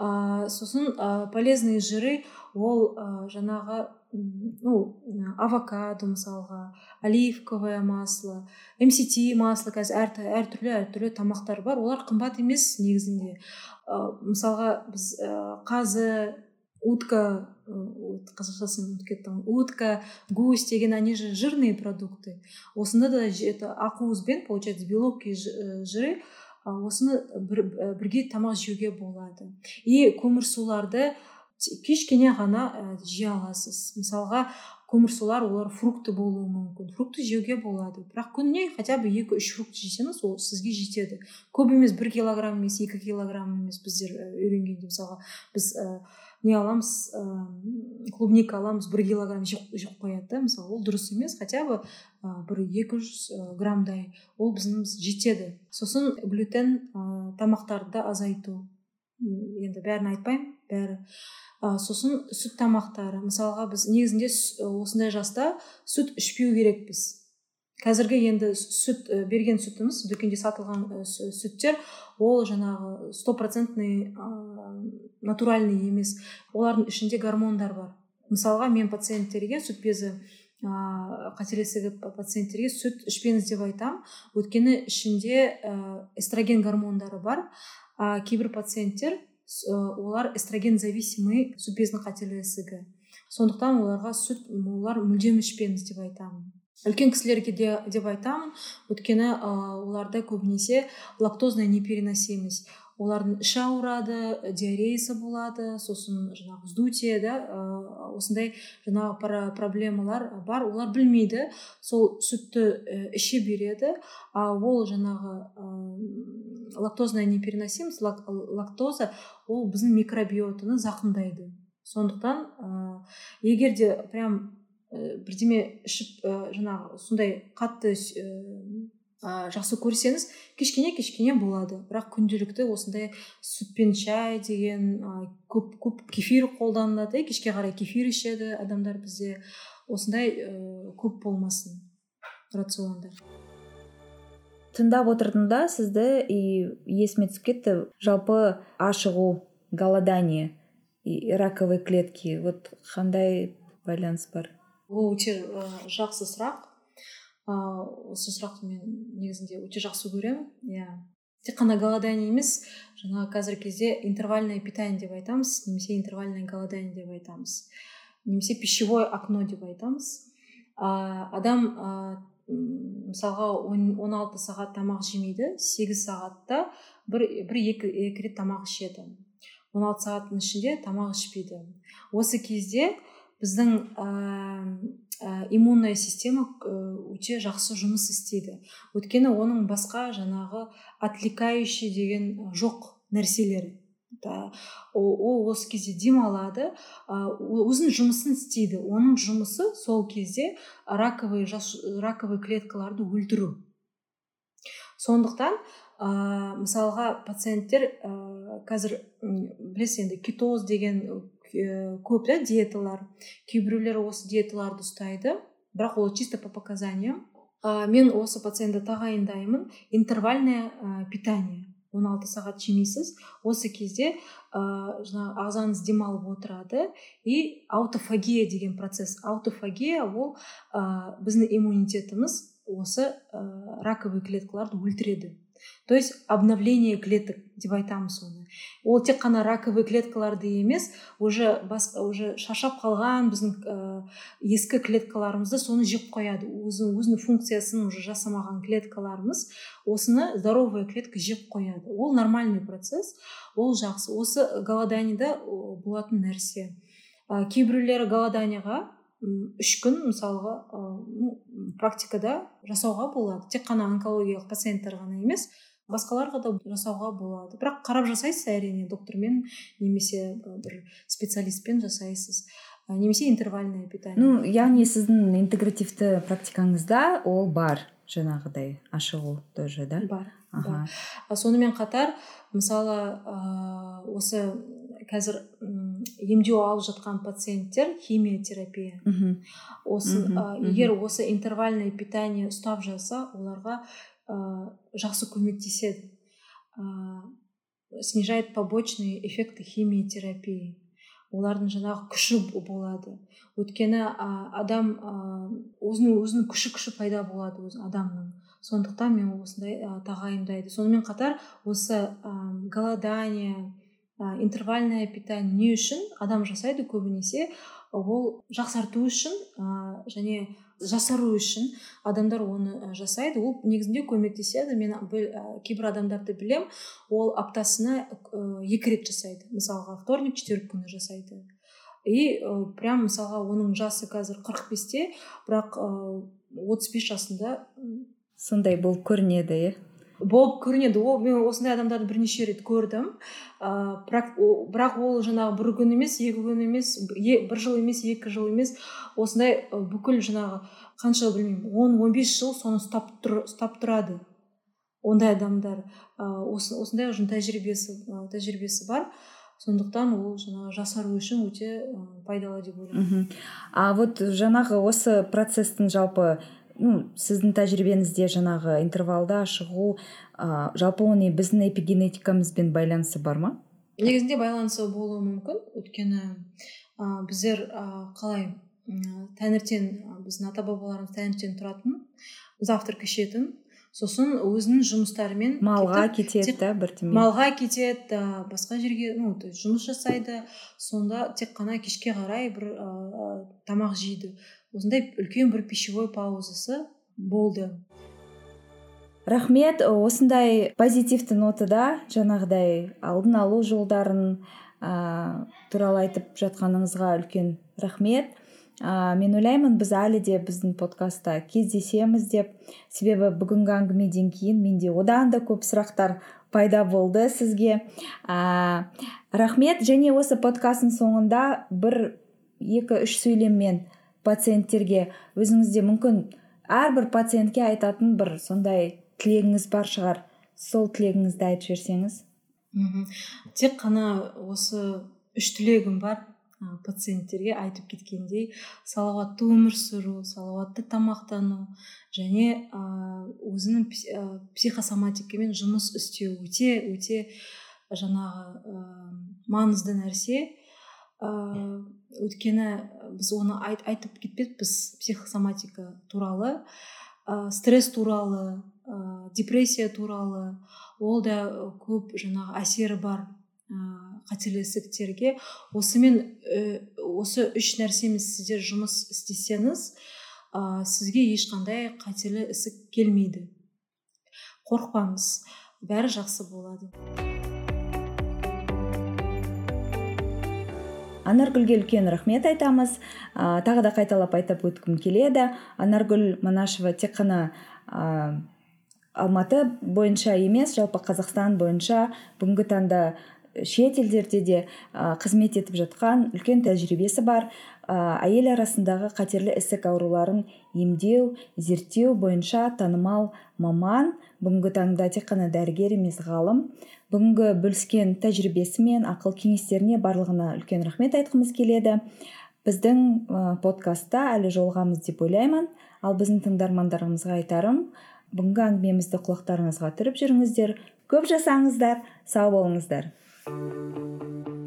Ә, сосын ә, полезные жиры ол ә, жаңағы ну авокадо мысалға оливковое масло мст масло қазір әр, әртүрлі әртүрлі тамақтар бар. Олар қымбат емес негізінде. Ә, мысалға біз ә, қазы утка қазақшасын ұмытып кеттім. Утка гусь деген они же жирные продукты. Осында да это ақуызбен получается белок и жиры осыны бір, бірге тамақ жеуге болады. И көмірсуларды кішкене ғана жей аласыз. Мысалға көмірсулар олар фрукты болуы мүмкін. Фрукты жеуге болады. Бірақ күніне хотя бы екі үш фрукт жесеңіз ол сізге жетеді. Көп емес бір килограмм емес екі килограмм емес біздер үйренгенде мысалға біз не аламыз ә, клубника аламыз бір килограмм жеп қояды да мысалы ол дұрыс емес хотя бы ә, бір екі жүз граммдай. Ол біздің жетеді. Сосын глютен ә, тамақтарды азайту. Енді бәрін айтпаймын бәрі. Ә, сосын сүт тамақтары. Мысалға біз негізінде осындай жаста сүт ішпеу керекпіз. Қазіргі енді сүт берген сүтіміз дүкенде сатылған сүттер ол жаңағы стопроцентный натуральный емес. Олардың ішінде гормондар бар. Мысалға мен пациенттерге сүт безі ә, қателесігі пациенттерге сүт ішпеңіз деп айтам. Өйткені ішінде эстроген гормондары бар. А кейбір пациенттер олар эстроген зависимый сүт безінің қателесігі. Сондықтан оларға сүт олар мүлдем ішпеңіз деп айтамын үлкен кісілерге де деп айтамын өйткені ә, оларда көбінесе лактозная непереносимость. Олардың іші ауырады диареясы болады сосын жаңағы вздутие да осындай жаңағы проблемалар бар олар білмейді. Сол сүтті іше береді а ол жаңағы лактозная непереносимость лактоза ол біздің микробиотаны зақымдайды. Сондықтан егер де прям бірдеме ішіп жаңағы сондай қатты ә, жақсы көрсеңіз кішкене кішкене болады. Бірақ күнделікті осындай сүтпен шай деген ә, көп көп кефир қолданылады. Кешке қарай кефир ішеді адамдар бізде. Осындай ә, көп болмасын рационда тыңдап отырдым да сізді и есіме түсіп кетті. Жалпы ашығу голодание и раковые клетки. Вот қандай байланыс бар? Ол өте жақсы сұрақ. Ыыы осы сұрақты мен негізінде өте жақсы көремін. Иә. Тек қана голодание емес жаңағы қазіргі кезде интервальное питание деп айтамыз немесе интервальное голодание деп айтамыз немесе пищевое окно деп айтамыз. Ә, адам ә, мысалға он алты сағат тамақ жемейді сегіз сағатта бір, бір екі, екі рет тамақ ішеді. Он алты сағаттың ішінде тамақ ішпейді. Осы кезде біздің ә, иммунная система өте жақсы жұмыс істейді. Өйткені оның басқа жаңағы отвлекающий деген жоқ нәрселер ол осы кезде демалады өзінің жұмысын істейді. Оның жұмысы сол кезде раковый раковый клеткаларды өлтіру. Сондықтан ә, мысалға пациенттер ә, қазір білесіз енді кетоз деген көп да диеталар кейбіреулер осы диеталарды ұстайды. Бірақ ол чисто по показаниям. Ә, мен осы пациентті тағайындаймын. Интервальное ә, питание. 16 сағат жемейсіз. Осы кезде ә, жаңағы ағзаңыз демалып отырады. И аутофагия деген процесс. Аутофагия ол ә, біздің иммунитетіміз осы ә, раковый клеткаларды өлтіреді. То есть обновление клеток деп айтамыз оны ол тек қана раковый клеткаларды емес уже бас, уже шаршап қалған біздің ә, ескі клеткаларымызды соны жеп қояды. Өзінің өзінің функциясын уже жасамаған клеткаларымыз осыны здоровая клетка жеп қояды. Ол нормальный процесс ол жақсы. Осы голоданиеда болатын нәрсе. Ә, кейбіреулері голоданияға үш күн мысалға ә, практикада жасауға болады. Тек қана онкологиялық пациенттер ғана емес басқаларға да жасауға болады. Бірақ қарап жасайсыз әрине доктормен немесе бір специалистпен жасайсыз. Немесе интервальное питание. Ну яғни сіздің интегративті практикаңызда ол бар жаңағыдай ашығу тоже да? Бар ага. сонымен қатар мысалы ә, осы қазір емдеу алып жатқан пациенттер химиотерапия. Осы егер осы интервальное питание ұстап жатса оларға ә, жақсы көмектеседі. Ә, снижает побочные эффекты химиотерапии. Олардың жаңағы күші болады. Өйткені ә, адам ә, өзінің өзінің күші күші пайда болады өз адамның. Сондықтан мен осындай ә, тағайындайды. Сонымен қатар осы ә, голодание интервальное питание не үшін адам жасайды көбінесе ол жақсарту үшін және жасару үшін адамдар оны жасайды. Ол негізінде көмектеседі. Мен кейбір адамдарды білем ол аптасына екі рет жасайды. Мысалға вторник четверг күні жасайды. И ә, прям мысалға оның жасы қазір қырық бесте бірақ отыз бес жасында сондай болып көрінеді иә? Болып көрінеді. Ол мен осындай адамдарды бірнеше рет көрдім. Ә, бірақ ол жаңағы бір күн емес екі күн емес бір жыл емес екі жыл емес осындай бүкіл жаңағы қанша білмеймін он он бес жыл соны ұстап, тұр, ұстап тұрады ондай адамдар. Ә, осы, осындай уже тәжірибесі ә, тәжірибесі бар. Сондықтан ол жаңағы жасару үшін өте пайдалы деп ойлаймын. А вот жаңағы осы процесстің жалпы ну сіздің тәжірибеңізде жаңағы интервалда шығу ә, жалпы оның біздің эпигенетикамызбен байланысы бар ма? Негізінде байланысы болуы мүмкін. Өйткені ә, біздер ә, қалай ә, таңертең біздің ата бабаларымыз таңертең тұратын завтрак ішетін сосын өзінің жұмыстарымен малға кетеді да бірдеме малға кетеді да басқа жерге ну жұмыс жасайды. Сонда тек қана кешке қарай бір ә, тамақ жейді. Осындай үлкен бір пищевой паузасы болды. Рахмет. Осындай позитивті нотада жаңағыдай алдын алу жолдарын ә, туралы айтып жатқаныңызға үлкен рахмет. Ә, мен ойлаймын біз әлі де біздің подкастта кездесеміз деп. Себебі бүгінгі әңгімеден кейін менде одан да көп сұрақтар пайда болды сізге. Ә, рахмет. Және осы подкасттың соңында бір екі үш сөйлеммен пациенттерге өзіңізде мүмкін әрбір пациентке айтатын бір сондай тілегіңіз бар шығар. Сол тілегіңізді айтып жіберсеңіз. Мхм тек қана осы үш тілегім бар пациенттерге айтып кеткендей. Салауатты өмір сүру салауатты тамақтану және өзінің психосоматикамен жұмыс істеу өте өте жаңағы маңызды нәрсе. Ыыы өйткені біз оны айт, айтып кетпеппіз психосоматика туралы ә, стресс туралы ә, депрессия туралы ол да көп жаңағы әсері бар ә, қатерлі ісіктерге осымен осы үш нәрсемен сіздер жұмыс істесеңіз ә, сізге ешқандай қатерлі ісік келмейді. Қорықпаңыз. Бәрі жақсы болады. Анаргүлге үлкен рахмет айтамыз. Ә, тағы да қайталап айтып өткім келеді. Анаргүл манашева тек қана ә, алматы бойынша емес жалпы қазақстан бойынша бүгінгі таңда шет елдерде де қызмет етіп жатқан үлкен тәжірибесі бар әйел арасындағы қатерлі ісік ауруларын емдеу зерттеу бойынша танымал маман бүгінгі таңда тек қана дәрігер емес ғалым. Бүгінгі бөліскен тәжірибесі мен ақыл кеңестеріне барлығына үлкен рахмет айтқымыз келеді. Біздің подкастта әлі жолығамыз деп ойлаймын. Ал біздің тыңдармандарымызға айтарым бүгінгі әңгімемізді құлақтарыңызға түріп жүріңіздер. Көп жасаңыздар сау болыңыздар. うん。